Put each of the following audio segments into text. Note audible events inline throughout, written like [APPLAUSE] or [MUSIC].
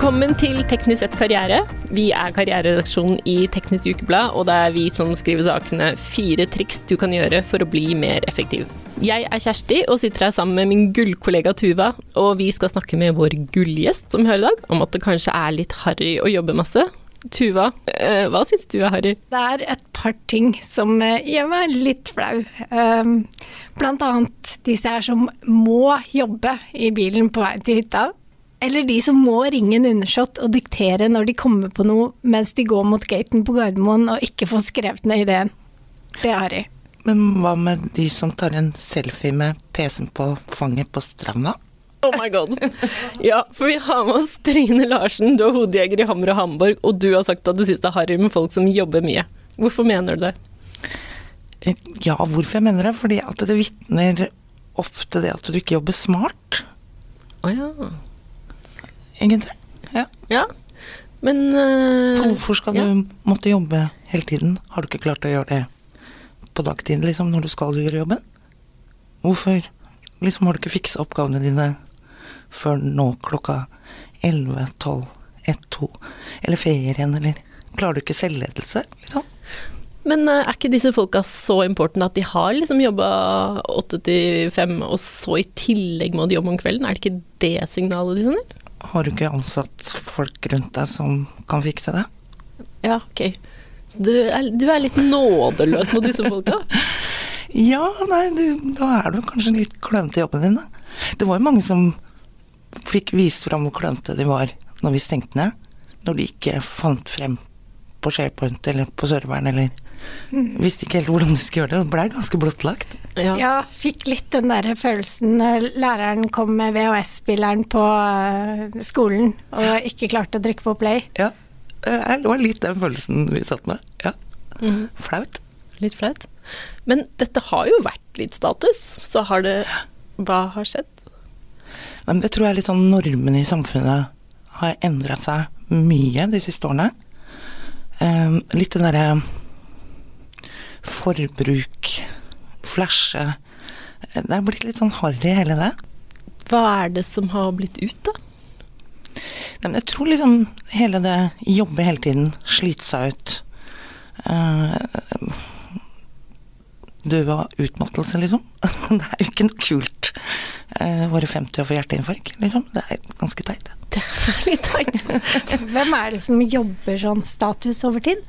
Velkommen til Teknisk sett karriere. Vi er karriereredaksjonen i Teknisk Ukeblad, og det er vi som skriver sakene 'Fire triks du kan gjøre for å bli mer effektiv'. Jeg er Kjersti og sitter her sammen med min gullkollega Tuva, og vi skal snakke med vår gullgjest som hører i dag, om at det kanskje er litt harry å jobbe masse. Tuva, eh, hva syns du er harry? Det er et par ting som eh, gjør meg litt flau. Um, blant annet disse her som må jobbe i bilen på vei til hytta. Eller de som må ringe en undersått og diktere når de kommer på noe mens de går mot gaten på Gardermoen og ikke får skrevet ned ideen. Det er de. Men hva med de som tar en selfie med PC-en på fanget på stranda? Oh my god. Ja, for vi har med oss Trine Larsen, du er hodejeger i Hammer og Hamburg, og du har sagt at du syns det er harry med folk som jobber mye. Hvorfor mener du det? Eh, Ja, hvorfor jeg mener det? Fordi at det vitner ofte det at du ikke jobber smart, Å ja. Egentlig. Ja. Ja, men uh, For hvorfor skal ja. du måtte jobbe hele tiden? Har du ikke klart å gjøre det på dagtid, liksom, når du skal gjøre jobben? Hvorfor liksom har du ikke fiksa oppgavene dine før nå klokka 11, 12, 1, 2, eller ferien, eller Klarer du ikke selvledelse, liksom? Men eh, er ikke disse folka så important at de har liksom jobba åtte til fem, og så i tillegg må de jobbe om kvelden? Er det ikke det signalet de sender? Har du ikke ansatt folk rundt deg som kan fikse det? Ja, ok. Du er, du er litt nådeløs mot disse folka? [LAUGHS] Ja, nei, du, da er du kanskje litt klønete i jobben din, da. Det var jo mange som fikk vist fram hvor klønete de var når vi stengte ned. Når de ikke fant frem på SharePoint eller på serveren, eller visste ikke helt hvordan de skulle gjøre det. Det blei ganske blottlagt. Ja. Ja, fikk litt den der følelsen når læreren kom med VHS-spilleren på eh, skolen og ikke klarte å trykke på play. Ja, det var litt den følelsen vi satt med. Ja, Mm. flaut. Litt flaut. Men dette har jo vært litt status, så har det Hva har skjedd? Nei, Men det tror jeg er litt sånn normene i samfunnet har endret seg mye de siste årene. Ehm, litt den derre forbruk, flashe Det er blitt litt sånn harry, hele det. Hva er det som har blitt ut, da? Nei, jeg tror liksom hele det jobbe hele tiden, slite seg ut uh, Dø av utmattelse, liksom. [LAUGHS] Det er jo ikke noe kult. Uh, Våre 50 og få hjerteinfarkt, liksom. Det er ganske teit. [LAUGHS] Det er litt teit. [LAUGHS] Hvem er det som jobber sånn status over tid?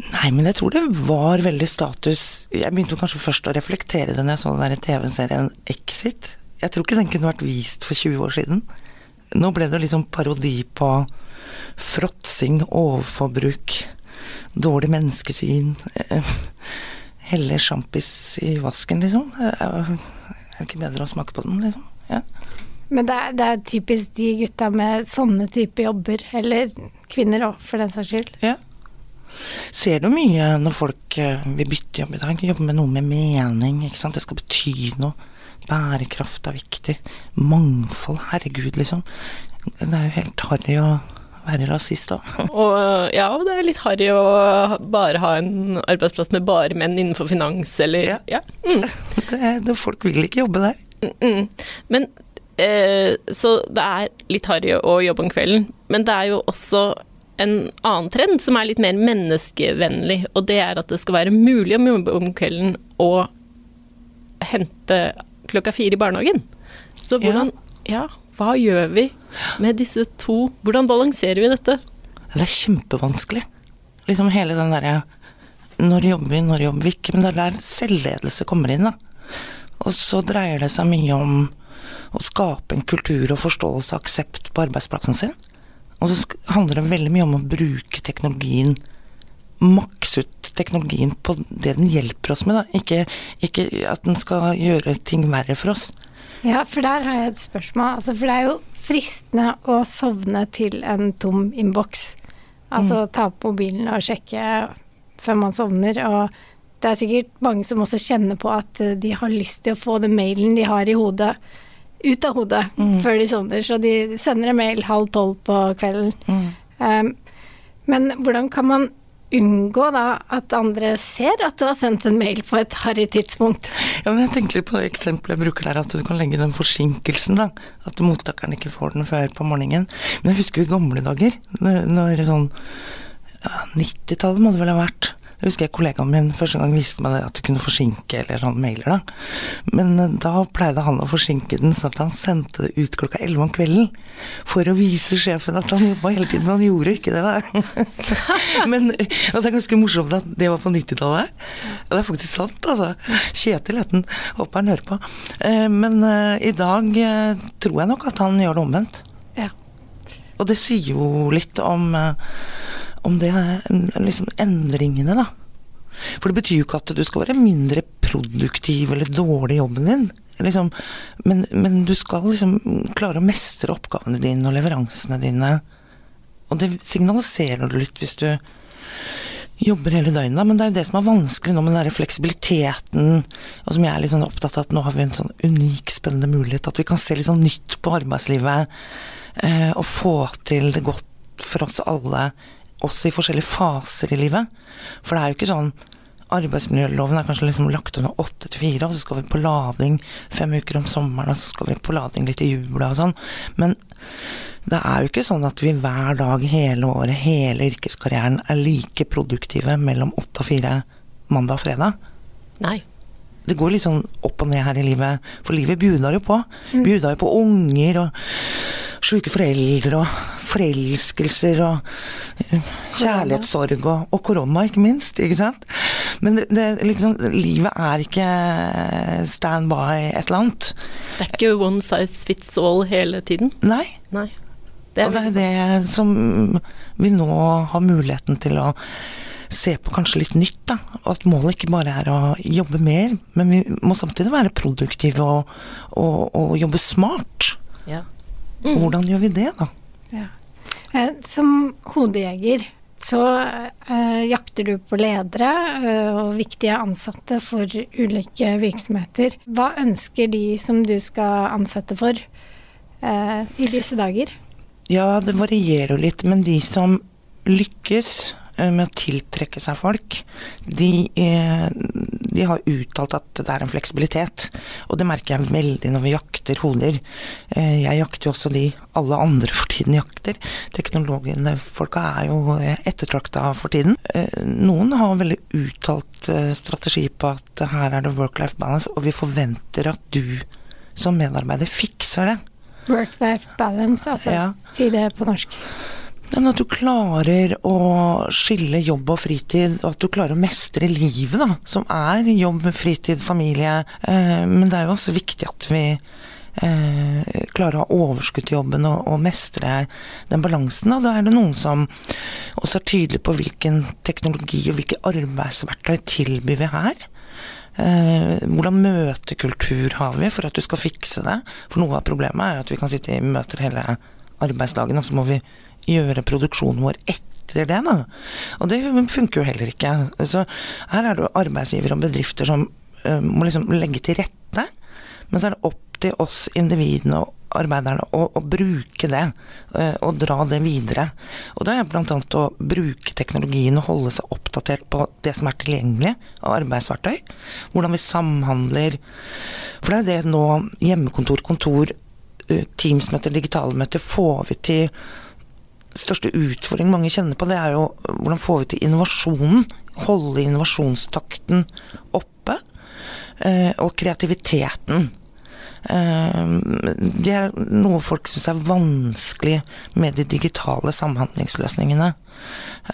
Nei, men jeg tror det var veldig status Jeg begynte kanskje først å reflektere det når jeg så den der TV-serien Exit. Jeg tror ikke den kunne vært vist for 20 år siden. Nå ble det liksom parodi på fråtsing, overforbruk, dårlig menneskesyn. eh, Helle sjampis i vasken, liksom. Er det ikke bedre å smake på den, liksom? Ja. Men det er, det er typisk de gutta med sånne type jobber, eller kvinner òg, for den saks skyld. Ja. Ser du mye når folk eh, vil bytte jobb i dag? Jobbe med noe med mening, ikke sant. Det skal bety noe. Bærekraft er viktig. Mangfold, herregud, liksom. Det er jo helt harry å være rasist òg. [LAUGHS] Og ja, det er litt harry å bare ha en arbeidsplass med bare menn innenfor finans, eller Ja. ja. Mm. [LAUGHS] Det, det, folk vil ikke jobbe der. Mm. Men eh, Så det er litt harry å jobbe om kvelden, men det er jo også en annen trend som er litt mer menneskevennlig, og det er at det skal være mulig om kvelden å hente klokka fire i barnehagen. Så Ja. hvordan Ja, hva gjør vi med disse to Hvordan balanserer vi dette? Det er kjempevanskelig. Liksom hele den derre Når jobber vi, når jobber vi ikke? Men det er der selvledelse kommer inn, da. Og så dreier det seg mye om å skape en kultur og forståelse og aksept på arbeidsplassen sin. Og så handler det veldig mye om å bruke teknologien Makse ut teknologien på det den hjelper oss med, da. Ikke, ikke at den skal gjøre ting verre for oss. Ja, for der har jeg et spørsmål. Altså, for det er jo fristende å sovne til en tom innboks. Altså ta opp mobilen og sjekke før man sovner. Og det er sikkert mange som også kjenner på at eh, de har lyst til å få den mailen de har i hodet, ut av hodet før de sovner. Så de sender en mail halv tolv på kvelden. Um, men hvordan kan man unngå da at andre ser at du har sendt en mail på et harry tidspunkt? Ja, men jeg tenker litt på det eksempelet jeg bruker der, at du kan legge den forsinkelsen, da. At mottakeren ikke får den før på morgenen. Men jeg husker i gamle dager, når, når sånn ja, 90-tallet må det vel ha vært. Jeg husker jeg kollegaen min første gang viste meg det at du kunne forsinke eller sånn mailer, da. Men eh, da pleide han å forsinke den sånn at han sendte det ut klokka elleve om kvelden. For å vise sjefen at han jobba hele tiden. Han gjorde ikke det, da. [LAUGHS] Men det er ganske morsomt at det var på 90-tallet. Og det er faktisk sant, altså. Kjetil het han. Håper han hører på. Eh, Men eh, i dag tror jeg nok at han gjør det omvendt. Ja. Og det sier jo litt om, om det liksom endringene, da. For det betyr jo ikke at du skal være mindre produktiv eller dårlig i jobben din. Liksom, men, men du skal liksom klare å mestre oppgavene dine og leveransene dine. Og det signaliserer du litt hvis du jobber hele døgnet. Men det er jo det som er vanskelig nå med den der fleksibiliteten, og som jeg er litt sånn opptatt av at nå har vi en sånn unik, spennende mulighet. At vi kan se litt sånn nytt på arbeidslivet. Eh, og få til det godt for oss alle, også i forskjellige faser i livet. For det er jo ikke sånn Arbeidsmiljøloven er kanskje liksom lagt med åtte til fire, og så skal vi på lading fem uker om sommeren, og så skal vi på lading litt i jula og sånn. Men det er jo ikke sånn at vi hver dag hele året, hele yrkeskarrieren, er like produktive mellom åtte og fire mandag og fredag. Nei. Det går litt sånn opp og ned her i livet, for livet bjuder jo på. Bjuder jo på unger og sjuke foreldre og forelskelser og eh, kjærlighetssorg og, og korona, ikke minst. Ikke sant? Men det, det, liksom, livet er ikke stand by et eller annet. Det er ikke one size fits all hele tiden. Nei. Nei. Det Og det er, er det som vi nå har muligheten til å se på kanskje litt nytt, da. At målet ikke bare er å jobbe mer, men vi må samtidig være produktive og, og, og jobbe smart. ja. Og hvordan gjør vi det, da? Ja. Eh, Som hodejeger så eh, jakter du på ledere eh, og viktige ansatte for ulike virksomheter. Hva ønsker de som du skal ansette for eh, i disse dager? Ja, det varierer jo litt, men de som lykkes med å tiltrekke seg folk, de, eh, de har uttalt at det er en fleksibilitet. Og det merker jeg veldig når vi jakter hoder. Eh, Jeg jakter jo også de alle andre [LAUGHS] for tiden jakter. Teknologene, folka er jo ettertrakta for tiden. Eh, Noen har veldig uttalt eh, strategi på at her er det work-life balance, og vi forventer at du som medarbeider fikser det. Work-life balance, altså. Ja. Si det på norsk. Ja, at du klarer å skille jobb og fritid, og at du klarer å mestre livet, da. Som er jobb, fritid, familie. Eh, men det er jo også viktig at vi eh, klarer å ha overskudd til jobben og, og mestre den balansen. Og da er det noen som også er tydelig på hvilken teknologi og hvilke arbeidsverktøy tilbyr vi her. Eh, hvordan møtekultur har vi for at du skal fikse det? For noe av problemet er at vi kan sitte i møter hele arbeidsdagen, og så må vi gjøre produksjonen vår etter det, da. Og det funker jo heller ikke. Så her er det jo arbeidsgivere og bedrifter som uh, må liksom legge til rette, men så er det opp til oss individene og arbeiderne å, å bruke det, uh, og dra det videre. Og da er annet å bruke teknologien og holde seg oppdatert på det som er tilgjengelig av arbeidsverktøy. Hvordan vi samhandler. For det er jo det nå, hjemmekontor, kontor, eh, Teams-møter, digitale møter, får vi til største utfordring mange kjenner på, det er jo hvordan får vi til innovasjonen? Holde innovasjonstakten oppe. eh, Og kreativiteten. Eh, Det er noe folk syns er vanskelig med de digitale samhandlingsløsningene.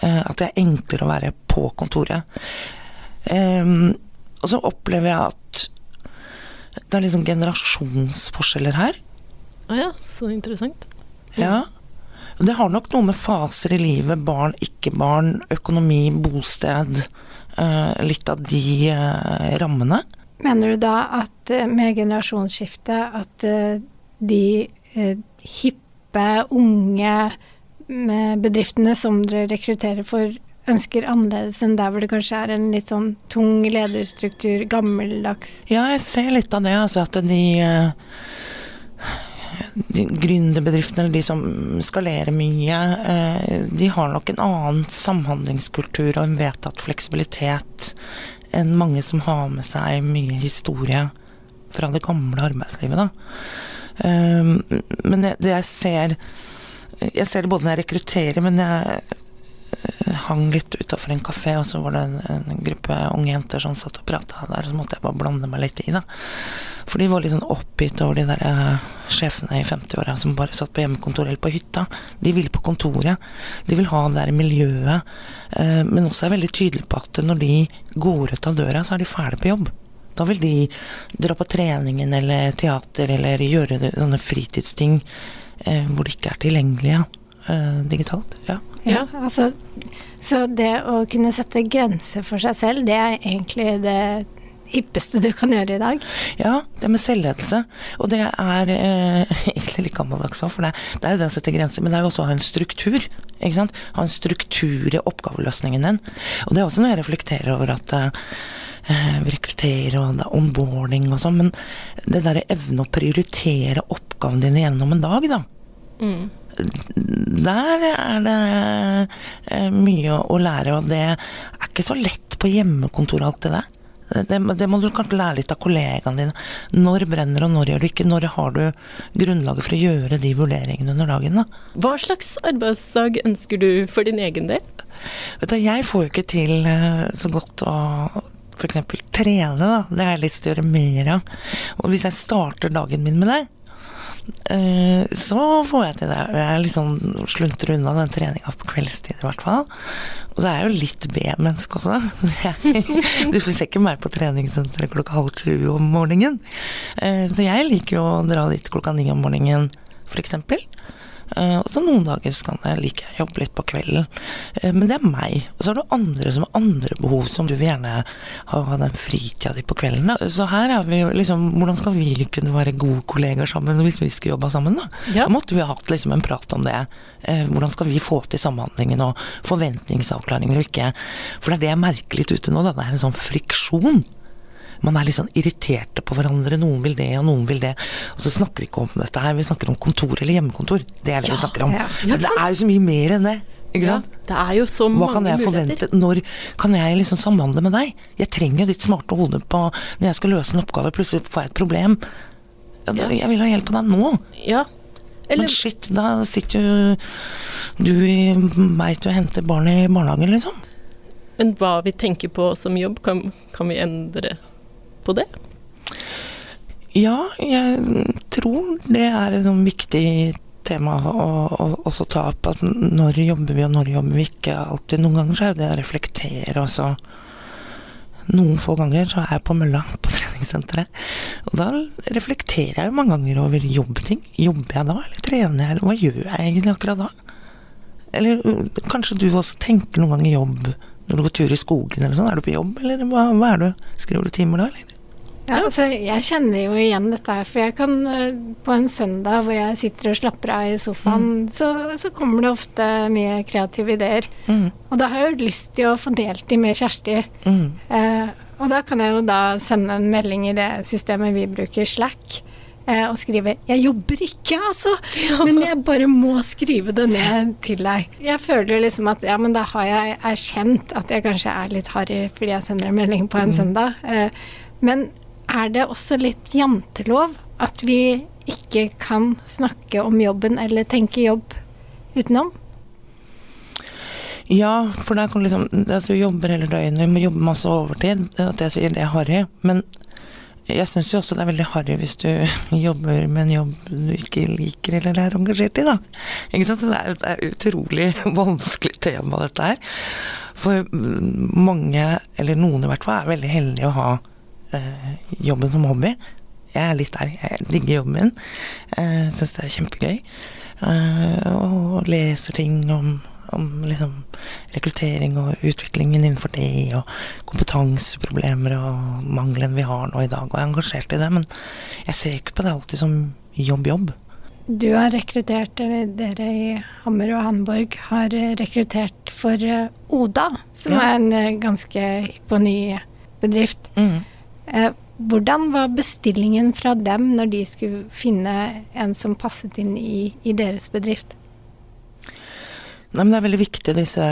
Eh, At det er enklere å være på kontoret. Eh, Og så opplever jeg at det er liksom generasjonsforskjeller her. Å ja, så interessant. Ja. Det har nok noe med faser i livet, barn, ikke barn, økonomi, bosted eh, Litt av de eh, rammene. Mener du da at eh, med generasjonsskifte at de hippe, unge med bedriftene som dere rekrutterer for, ønsker annerledes enn der hvor det kanskje er en litt sånn tung lederstruktur, gammeldags Ja, jeg ser litt av det, altså at de gründerbedriftene eller de som skalerer mye, eh, de har nok en annen samhandlingskultur og en vedtatt fleksibilitet enn mange som har med seg mye historie fra det gamle arbeidslivet, da. Um, men det, jeg ser Jeg ser det både når jeg rekrutterer, men jeg uh, hang litt utafor en kafé, og så var det en, gruppe unge jenter som satt og prata der, så måtte jeg bare blande meg litt i, da. For de var litt sånn oppgitt over de der uh, sjefene i 50-åra som bare satt på hjemmekontor eller på hytta. De vil på kontoret. De vil ha det der miljøet. Uh, men også er veldig tydelige på at når de går ut av døra, så er de ferdig på jobb. Da vil de dra på treningen eller teater eller gjøre sånne fritidsting eh, hvor de ikke er tilgjengelige eh, digitalt. Ja. ja. altså Så det å kunne sette grenser for seg selv, det er egentlig det hippeste du kan gjøre i dag? Ja, det med selvledelse. Og det er eh, [LAUGHS] egentlig litt gammeldags òg, for det, det, er jo det å sette grenser, men det er jo også å ha en struktur. Ikke sant? Ha en struktur i oppgaveløsningen din. Og det er også noe jeg reflekterer over at eh, vi rekrutterer og onboarding og sånn, men det derre evne å prioritere oppgavene dine gjennom en dag, da. Mm. Der er det eh, mye å lære, og det er ikke så lett på hjemmekontor alt det der. Det, det, må du kanskje lære litt av kollegaene dine. Når brenner og når gjør det ikke? Når har du grunnlaget for å gjøre de vurderingene under dagen? Da? Hva slags arbeidsdag ønsker du for din egen del? Vet du, Jeg får jo ikke til eh, så godt å f.eks. trene, da. Det har jeg lyst til å gjøre mer av. Og hvis jeg starter dagen min med det, så får jeg til det. Jeg liksom sluntrer unna den treninga på kveldstid, i hvert fall. Og så er jeg jo litt B-menneske også. [LAUGHS] du ser ikke meg på treningssenteret klokka halv sju om morgenen. Eh, så jeg liker jo å dra dit klokka ni om morgenen, f.eks. Uh, og så noen dager så kan jeg like å jobbe litt på kvelden. Uh, men det er meg. Og så er det andre som har andre behov, som du vil gjerne ha den fritida di på kvelden. Da. Så her er vi jo liksom Hvordan skal vi kunne være gode kollegaer sammen hvis vi skulle jobba sammen, da? Ja. Da måtte vi ha hatt liksom en prat om det. Uh, hvordan skal vi få til samhandlingen og forventningsavklaringer og ikke For det er det jeg merker litt ute nå, da. Det er en sånn friksjon man er litt sånn irriterte på hverandre. Noen vil det, og noen vil det. Og så snakker vi ikke om dette her, vi snakker om kontor eller hjemmekontor. Det er det ja, vi snakker om. Ja. Men det er jo så mye mer enn det. Ikke sant? Ja, det er jo så mange Hva kan jeg forvente? Når kan jeg liksom samhandle med deg? Jeg trenger jo ditt smarte hode på når jeg skal løse en oppgave, plutselig får jeg et problem. Jeg vil ha hjelp av deg nå. Ja. Eller... Men shit, da sitter jo du i veit å hente barnet i barnehagen, liksom. Men hva vi tenker på som jobb, kan, kan vi endre på det? Ja, jeg tror det er et sånn viktig tema å, å også ta opp. At når jobber vi, og når jobber vi ikke alltid. Noen ganger så er det å reflektere også. Noen få ganger så er jeg på mølla [LAUGHS] på treningssenteret. Og da reflekterer jeg jo mange ganger over jobbting. Jobber jeg da, eller trener jeg, eller hva gjør jeg egentlig akkurat da? Eller kanskje du også tenker noen ganger jobb når du går tur i skogen eller sånn. Er du på jobb, eller hva, hva er du? Skriver du timer da, eller? Ja, altså, jeg kjenner jo igjen dette her, for jeg kan eh, på en søndag hvor jeg sitter og slapper av i sofaen, mm. så, så, kommer det ofte mye kreative ideer. Mm. Og da har jeg jo lyst til å få delt de med Kjersti. Mm. Eh, og da kan jeg jo da sende en melding i det systemet vi bruker, Slack, eh, og skrive 'Jeg jobber ikke, altså, men jeg bare må skrive det ned til deg'. Jeg føler liksom at ja, men da har jeg erkjent at jeg kanskje er litt harry fordi jeg sender en melding på en mm. søndag. Eh, men er det også litt jantelov at vi ikke kan snakke om jobben eller tenke jobb utenom? Ja, for der kan liksom altså, Du jobber hele døgnet, du må jobbe masse overtid. At jeg sier det er harry. Men jeg syns jo også det er veldig harry hvis du [LAUGHS] jobber med en jobb du ikke liker eller er engasjert i, da. Ikke sant? Det er, er utrolig [LAUGHS] vanskelig tema, dette her. For mange, eller noen i hvert fall, er veldig heldige å ha eh, jobben som hobby. Jeg er litt der. Jeg digger jobben min. Eh, Syns det er kjempegøy. Eh, og leser ting om, om liksom rekruttering og utviklingen innenfor det, og kompetanseproblemer og mangelen vi har nå i dag, og jeg er engasjert i det. Men jeg ser ikke på det alltid som jobb-jobb. Du har rekruttert, dere i Hammer og Hamburg har rekruttert for Oda, som ja. er en ganske hypp og ny bedrift. Mm. Eh, hvordan var bestillingen fra dem når de skulle finne en som passet inn i, i deres bedrift? Nei, Det er veldig viktig, disse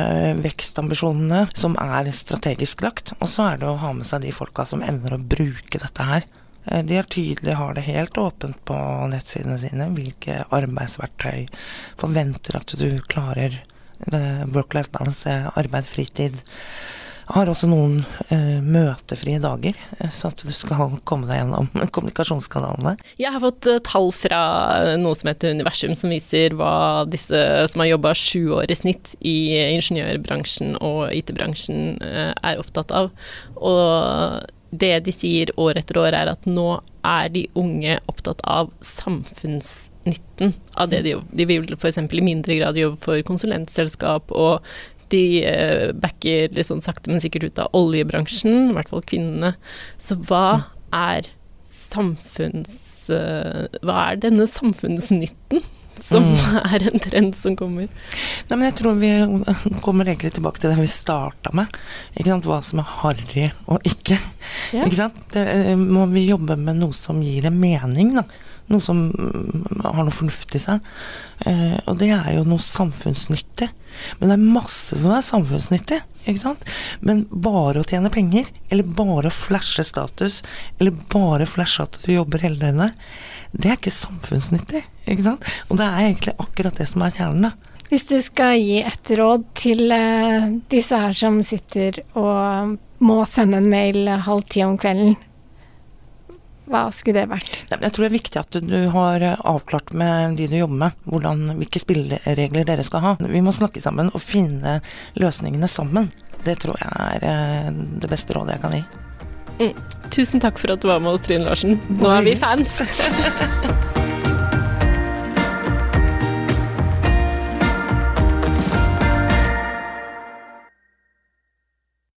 vekstambisjonene som er strategisk lagt. Og så er det å ha med seg de folka som evner å bruke dette her. Eh, de er tydelige, har det helt åpent på nettsidene sine. Hvilke arbeidsverktøy forventer at du klarer. Work-life balance, arbeid, fritid har også noen uh, møtefrie dager, eh, så at du skal komme deg gjennom [LAUGHS] kommunikasjonskanalene. Jeg har fått uh, tall fra noe som heter Universum, som viser hva disse som har jobba sju år i snitt i ingeniørbransjen og IT-bransjen uh, er opptatt av. Og det de sier år etter år, er at nå er de unge opptatt av samfunnsnytten av det de jobber. De vil f.eks. i mindre grad jobbe for konsulentselskap og de eh, backer litt sånn sakte, men sikkert ut av oljebransjen, i hvert fall kvinnene. Så hva er samfunns... Eh, hva er denne samfunnsnytten? Som mm. [LAUGHS] er en trend som kommer. Nei, men jeg tror vi kommer egentlig tilbake til det vi starta med. Hva som er harry og ikke. Ja. ikke sant? Det, eh, må vi jobbe med noe som gir en mening, da noe som mm, har noe fornuft i seg. Eh, og det er jo noe samfunnsnyttig. Men det er masse som er samfunnsnyttig, ikke sant. Men bare å tjene penger, eller bare å flashe status, eller bare flashe at du jobber hele døgnet, det er ikke samfunnsnyttig, ikke sant. Og det er egentlig akkurat det som er kjernen, da. Hvis du skal gi et råd til uh, disse her som sitter og må sende en mail halv ti om kvelden, hva skulle det vært? Jeg tror det er viktig at du har eh, avklart med de du jobber med, hvordan, hvilke spilleregler dere skal ha. Vi må snakke sammen og finne løsningene sammen. Det tror jeg er eh, det beste rådet jeg kan gi. Mm. Tusen takk for at du var med oss, Trine Larsen. Nå er vi fans. [LAUGHS]